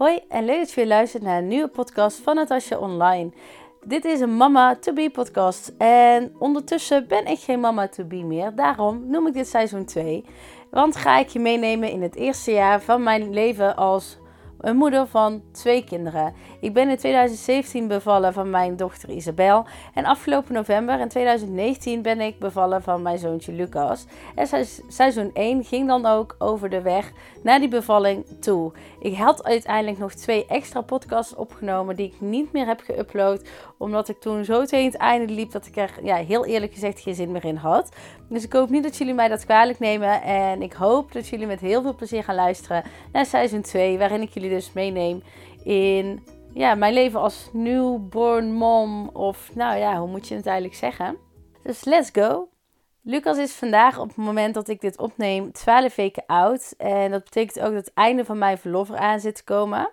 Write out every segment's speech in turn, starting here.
Hoi en leuk dat je weer luistert naar een nieuwe podcast van Natasja Online. Dit is een Mama to Be podcast en ondertussen ben ik geen Mama to Be meer. Daarom noem ik dit seizoen 2. Want ga ik je meenemen in het eerste jaar van mijn leven als een moeder van twee kinderen. Ik ben in 2017 bevallen van mijn dochter Isabel. En afgelopen november in 2019 ben ik bevallen van mijn zoontje Lucas. En seizoen 1 ging dan ook over de weg naar die bevalling toe. Ik had uiteindelijk nog twee extra podcasts opgenomen die ik niet meer heb geüpload. Omdat ik toen zo tegen het einde liep dat ik er ja, heel eerlijk gezegd geen zin meer in had. Dus ik hoop niet dat jullie mij dat kwalijk nemen. En ik hoop dat jullie met heel veel plezier gaan luisteren naar seizoen 2. Waarin ik jullie dus meeneem in ja, mijn leven als newborn mom. Of nou ja, hoe moet je het eigenlijk zeggen? Dus let's go. Lucas is vandaag op het moment dat ik dit opneem 12 weken oud. En dat betekent ook dat het einde van mijn verlof eraan zit te komen.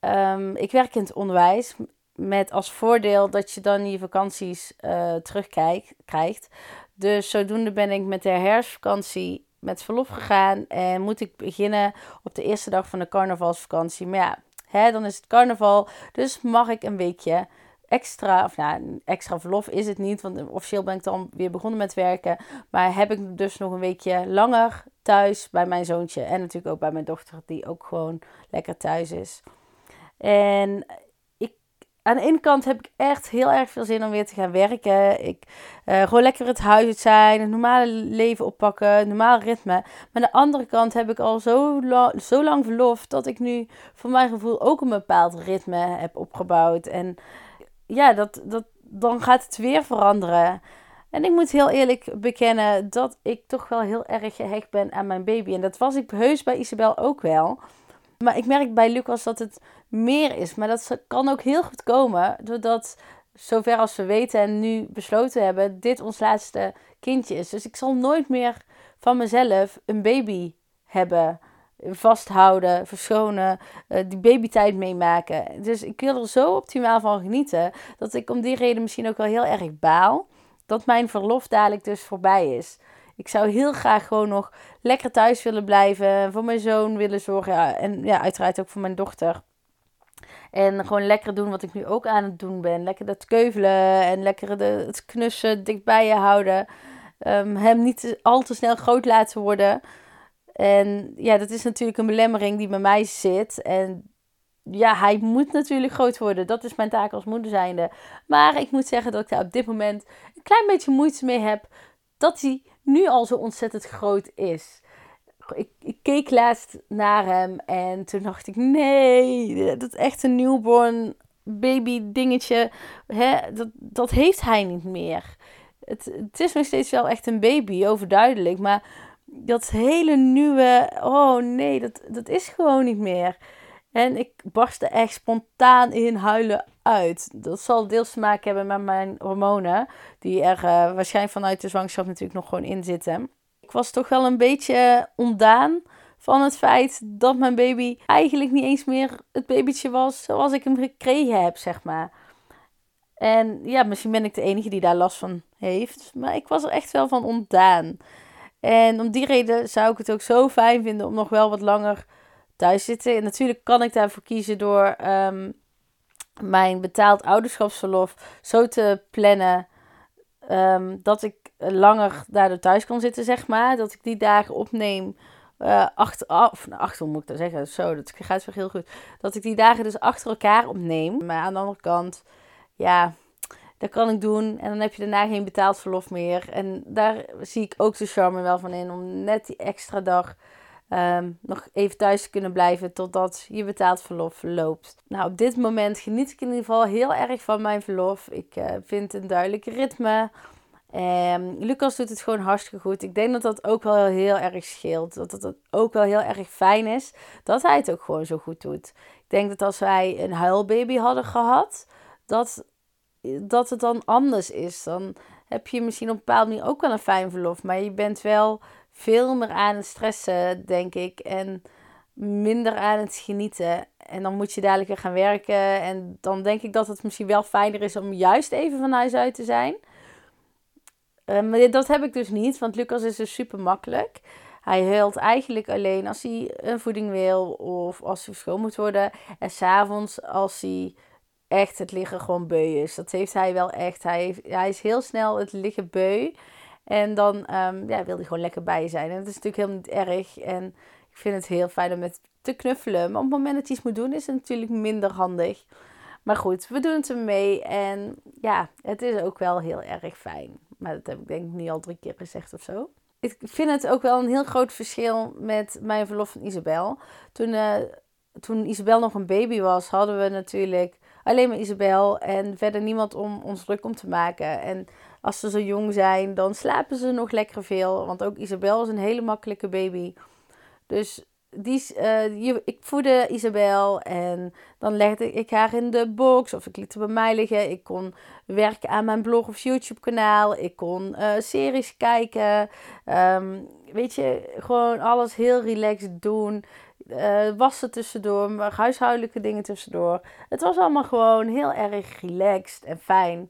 Um, ik werk in het onderwijs. Met als voordeel dat je dan je vakanties uh, terugkrijgt. Dus zodoende ben ik met de herfstvakantie met verlof gegaan. En moet ik beginnen op de eerste dag van de carnavalsvakantie. Maar ja, hè, dan is het carnaval. Dus mag ik een weekje extra, of nou, extra verlof is het niet, want officieel ben ik dan weer begonnen met werken. Maar heb ik dus nog een weekje langer thuis bij mijn zoontje en natuurlijk ook bij mijn dochter, die ook gewoon lekker thuis is. En aan de ene kant heb ik echt heel erg veel zin om weer te gaan werken. Ik uh, gewoon lekker het huis uit zijn, het normale leven oppakken, het normale ritme. Maar aan de andere kant heb ik al zo, zo lang verlof dat ik nu voor mijn gevoel ook een bepaald ritme heb opgebouwd. En ja, dat, dat, dan gaat het weer veranderen. En ik moet heel eerlijk bekennen dat ik toch wel heel erg gehecht ben aan mijn baby. En dat was ik heus bij Isabel ook wel. Maar ik merk bij Lucas dat het meer is. Maar dat kan ook heel goed komen doordat, zover als we weten en nu besloten hebben, dit ons laatste kindje is. Dus ik zal nooit meer van mezelf een baby hebben vasthouden, verschonen, uh, die babytijd meemaken. Dus ik wil er zo optimaal van genieten dat ik om die reden misschien ook wel heel erg baal dat mijn verlof dadelijk dus voorbij is. Ik zou heel graag gewoon nog lekker thuis willen blijven, voor mijn zoon willen zorgen ja, en ja, uiteraard ook voor mijn dochter. En gewoon lekker doen wat ik nu ook aan het doen ben. Lekker dat keuvelen en lekker de, het knussen dichtbij je houden. Um, hem niet al te snel groot laten worden. En ja, dat is natuurlijk een belemmering die bij mij zit. En ja, hij moet natuurlijk groot worden. Dat is mijn taak als moeder zijnde. Maar ik moet zeggen dat ik daar op dit moment een klein beetje moeite mee heb. Dat hij nu al zo ontzettend groot is. Ik, ik keek laatst naar hem en toen dacht ik: nee, dat is echt een newborn baby dingetje. Hè, dat, dat heeft hij niet meer. Het, het is nog steeds wel echt een baby, overduidelijk. Maar dat hele nieuwe, oh nee, dat, dat is gewoon niet meer. En ik barstte echt spontaan in huilen uit. Dat zal deels te maken hebben met mijn hormonen, die er uh, waarschijnlijk vanuit de zwangerschap natuurlijk nog gewoon in zitten. Ik was toch wel een beetje ontdaan van het feit dat mijn baby eigenlijk niet eens meer het babytje was zoals ik hem gekregen heb, zeg maar. En ja, misschien ben ik de enige die daar last van heeft, maar ik was er echt wel van ontdaan. En om die reden zou ik het ook zo fijn vinden om nog wel wat langer thuis te zitten. En natuurlijk kan ik daarvoor kiezen door ehm, mijn betaald ouderschapsverlof zo te plannen um, dat ik langer daardoor thuis kan zitten, zeg maar. Dat ik die dagen opneem. Uh, achter, of nou, achter moet ik dat zeggen, zo, dat gaat wel heel goed. Dat ik die dagen dus achter elkaar opneem. Maar aan de andere kant, ja, dat kan ik doen. En dan heb je daarna geen betaald verlof meer. En daar zie ik ook de charme wel van in. Om net die extra dag ehm, nog even thuis kunnen blijven totdat je betaald verlof loopt. Nou, op dit moment geniet ik in ieder geval heel erg van mijn verlof. Ik uh, vind een duidelijk ritme. Um, Lucas doet het gewoon hartstikke goed. Ik denk dat dat ook wel heel erg scheelt. Dat het ook wel heel erg fijn is dat hij het ook gewoon zo goed doet. Ik denk dat als wij een huilbaby hadden gehad, dat dat het dan anders is. Dan heb je misschien op een bepaalde manier ook wel een fijn verlof. Maar je bent wel veel meer aan het stressen, denk ik. En minder aan het genieten. En dan moet je dadelijk weer gaan werken. En dan denk ik dat het misschien wel fijner is om juist even van huis uit te zijn. Uh, maar dat heb ik dus niet, want Lucas is dus super makkelijk. Hij huilt eigenlijk alleen als hij een voeding wil of als hij schoon moet worden. En s'avonds als hij echt het liggen gewoon beu is. Dat heeft hij wel echt. Hij, heeft, hij is heel snel het liggen beu. En dan um, ja, wil hij gewoon lekker bij je zijn. En dat is natuurlijk helemaal niet erg. En ik vind het heel fijn om met te knuffelen. Maar op het moment dat hij iets moet doen, is het natuurlijk minder handig. Maar goed, we doen het ermee. En ja, het is ook wel heel erg fijn. Maar dat heb ik denk ik nu al drie keer gezegd of zo. Ik vind het ook wel een heel groot verschil met mijn verlof van Isabel. Toen, uh, toen Isabel nog een baby was, hadden we natuurlijk alleen maar Isabel en verder niemand om ons druk om te maken. En als ze zo jong zijn, dan slapen ze nog lekker veel. Want ook Isabel is een hele makkelijke baby. Dus die, uh, ik voedde Isabel en dan legde ik haar in de box of ik liet haar bij mij liggen. Ik kon werken aan mijn blog of YouTube kanaal. Ik kon uh, series kijken. Um, weet je, gewoon alles heel relaxed doen. Uh, wassen tussendoor, huishoudelijke dingen tussendoor. Het was allemaal gewoon heel erg relaxed en fijn.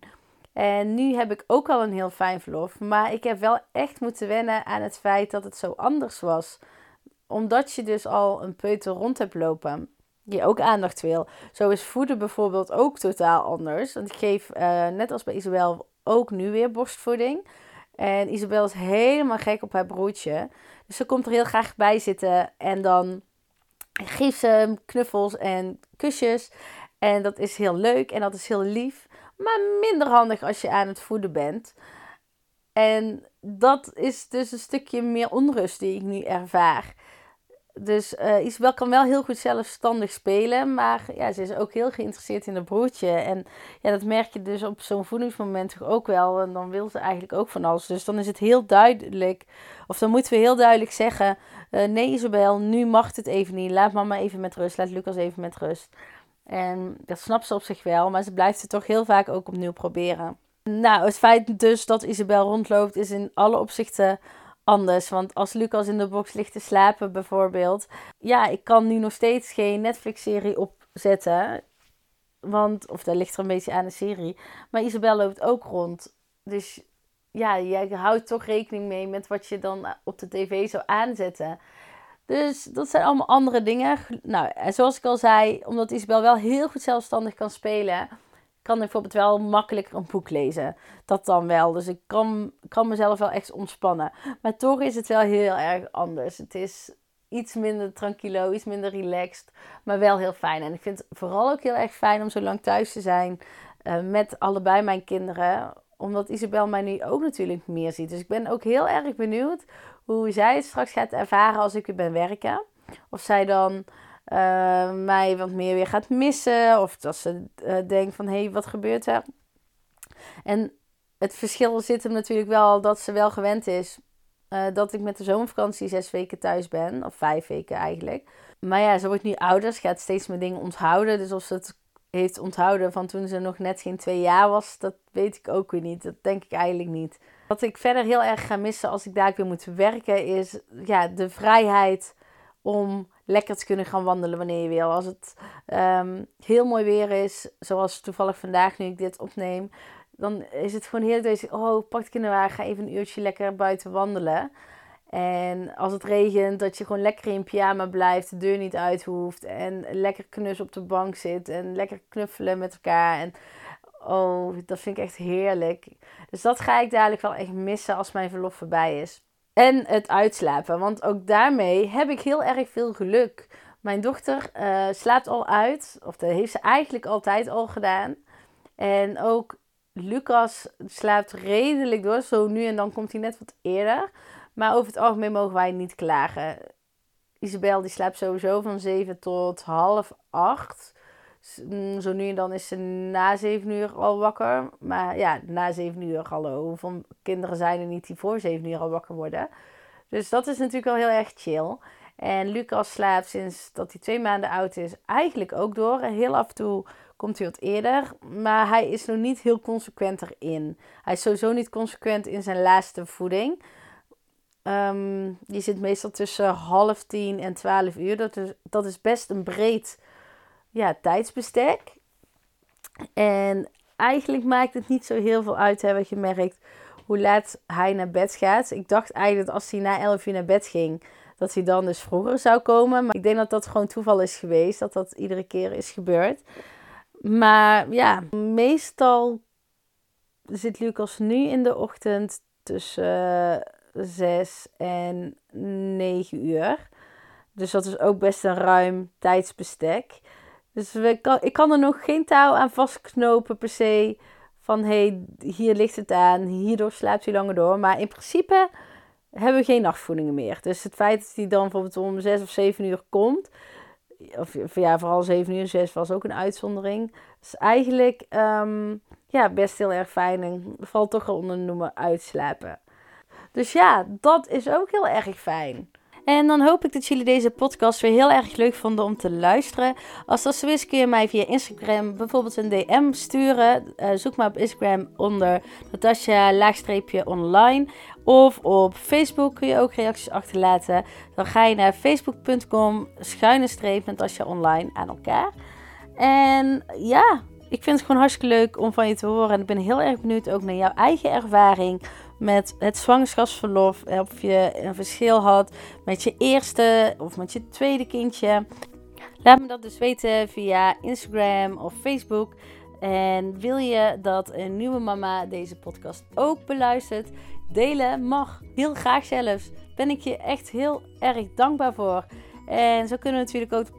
En nu heb ik ook al een heel fijn verlof. Maar ik heb wel echt moeten wennen aan het feit dat het zo anders was. Omdat je dus al een peuter rond hebt lopen. Die ook aandacht wil. Zo is voeden bijvoorbeeld ook totaal anders. Want ik geef, uh, net als bij Isabel, ook nu weer borstvoeding. En Isabel is helemaal gek op haar broertje. Dus ze komt er heel graag bij zitten. En dan hem knuffels en kusjes. En dat is heel leuk en dat is heel lief maar minder handig als je aan het voeden bent. En dat is dus een stukje meer onrust die ik nu ervaar. Dus uh, Isabel kan wel heel goed zelfstandig spelen, maar ja, ze is ook heel geïnteresseerd in haar broertje. En ja, dat merk je dus op zo'n voedingsmoment ook wel. En dan wil ze eigenlijk ook van alles. Dus dan is het heel duidelijk, of dan moeten we heel duidelijk zeggen: uh, Nee, Isabel, nu mag het even niet. Laat mama even met rust. Laat Lucas even met rust. En dat snapt ze op zich wel, maar ze blijft het toch heel vaak ook opnieuw proberen. Nou, het feit dus dat Isabel rondloopt is in alle opzichten anders. Want als Lucas in de box ligt te slapen bijvoorbeeld. Ja, ik kan nu nog steeds geen Netflix-serie opzetten. Want, of daar ligt er een beetje aan de serie. Maar Isabel loopt ook rond. Dus ja, jij houdt toch rekening mee met wat je dan op de tv zou aanzetten. Dus dat zijn allemaal andere dingen. Nou, en zoals ik al zei, omdat Isabel wel heel goed zelfstandig kan spelen, kan bijvoorbeeld wel makkelijker een boek lezen. Dat dan wel. Dus ik kan, kan mezelf wel echt ontspannen. Maar toch is het wel heel erg anders. Het is iets minder tranquilo, iets minder relaxed, maar wel heel fijn. En ik vind het vooral ook heel erg fijn om zo lang thuis te zijn uh, met allebei mijn kinderen omdat Isabel mij nu ook natuurlijk meer ziet. Dus ik ben ook heel erg benieuwd hoe zij het straks gaat ervaren als ik weer ben werken. Of zij dan uh, mij wat meer weer gaat missen. Of dat ze uh, denkt van, hé, hey, wat gebeurt er? En het verschil zit hem natuurlijk wel dat ze wel gewend is... Uh, dat ik met de zomervakantie zes weken thuis ben. Of vijf weken eigenlijk. Maar ja, ze wordt nu ouder. Ze gaat steeds meer dingen onthouden. Dus of ze het heeft onthouden van toen ze nog net geen twee jaar was, dat weet ik ook weer niet. Dat denk ik eigenlijk niet. Wat ik verder heel erg ga missen als ik daar weer moet werken, is ja, de vrijheid om lekker te kunnen gaan wandelen wanneer je wil. Als het um, heel mooi weer is, zoals toevallig vandaag nu ik dit opneem, dan is het gewoon heel deze, oh, pak de kinderwagen, ga even een uurtje lekker buiten wandelen. En als het regent, dat je gewoon lekker in pyjama blijft, de deur niet uit hoeft. En lekker knus op de bank zit. En lekker knuffelen met elkaar. En oh, dat vind ik echt heerlijk. Dus dat ga ik dadelijk wel echt missen als mijn verlof voorbij is. En het uitslapen. Want ook daarmee heb ik heel erg veel geluk. Mijn dochter uh, slaapt al uit. Of dat heeft ze eigenlijk altijd al gedaan. En ook Lucas slaapt redelijk door. Zo nu en dan komt hij net wat eerder. Maar over het algemeen mogen wij niet klagen. Isabel die slaapt sowieso van 7 tot half 8. Mm, zo nu en dan is ze na 7 uur al wakker. Maar ja, na 7 uur, hallo. Hoeveel kinderen zijn er niet die voor 7 uur al wakker worden? Dus dat is natuurlijk wel heel erg chill. En Lucas slaapt sinds dat hij twee maanden oud is eigenlijk ook door. En heel af en toe komt hij wat eerder. Maar hij is nog niet heel consequent erin. Hij is sowieso niet consequent in zijn laatste voeding. Um, die zit meestal tussen half tien en twaalf uur. Dat is, dat is best een breed ja, tijdsbestek. En eigenlijk maakt het niet zo heel veel uit hè, wat je merkt hoe laat hij naar bed gaat. Ik dacht eigenlijk dat als hij na 11 uur naar bed ging, dat hij dan dus vroeger zou komen. Maar ik denk dat dat gewoon toeval is geweest, dat dat iedere keer is gebeurd. Maar ja, meestal zit Lucas nu in de ochtend tussen 6 en 9 uur. Dus dat is ook best een ruim tijdsbestek. Dus ik kan er nog geen touw aan vastknopen per se. Van hey, hier ligt het aan, hierdoor slaapt hij langer door. Maar in principe hebben we geen nachtvoedingen meer. Dus het feit dat hij dan bijvoorbeeld om 6 of 7 uur komt. Of ja, vooral 7 uur, 6 was ook een uitzondering. is eigenlijk um, ja, best heel erg fijn. En valt toch onder de noemer uitslapen. Dus ja, dat is ook heel erg fijn. En dan hoop ik dat jullie deze podcast weer heel erg leuk vonden om te luisteren. Als dat zo is, kun je mij via Instagram bijvoorbeeld een DM sturen. Uh, zoek maar op Instagram onder Natasja laagstreepje online. Of op Facebook kun je ook reacties achterlaten. Dan ga je naar facebook.com schuine streep Natasja online aan elkaar. En ja, ik vind het gewoon hartstikke leuk om van je te horen. En ik ben heel erg benieuwd ook naar jouw eigen ervaring met het zwangerschapsverlof. Of je een verschil had met je eerste of met je tweede kindje. Laat me dat dus weten via Instagram of Facebook. En wil je dat een nieuwe mama deze podcast ook beluistert? Delen mag heel graag zelfs. Ben ik je echt heel erg dankbaar voor. En zo kunnen we natuurlijk ook de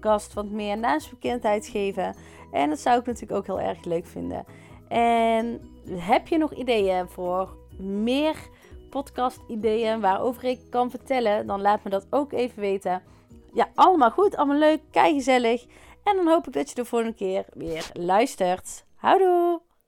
podcast wat meer naamsbekendheid geven. En dat zou ik natuurlijk ook heel erg leuk vinden. En heb je nog ideeën voor meer podcast-ideeën waarover ik kan vertellen? Dan laat me dat ook even weten. Ja, allemaal goed, allemaal leuk, kei gezellig. En dan hoop ik dat je de volgende keer weer luistert. Houdoe!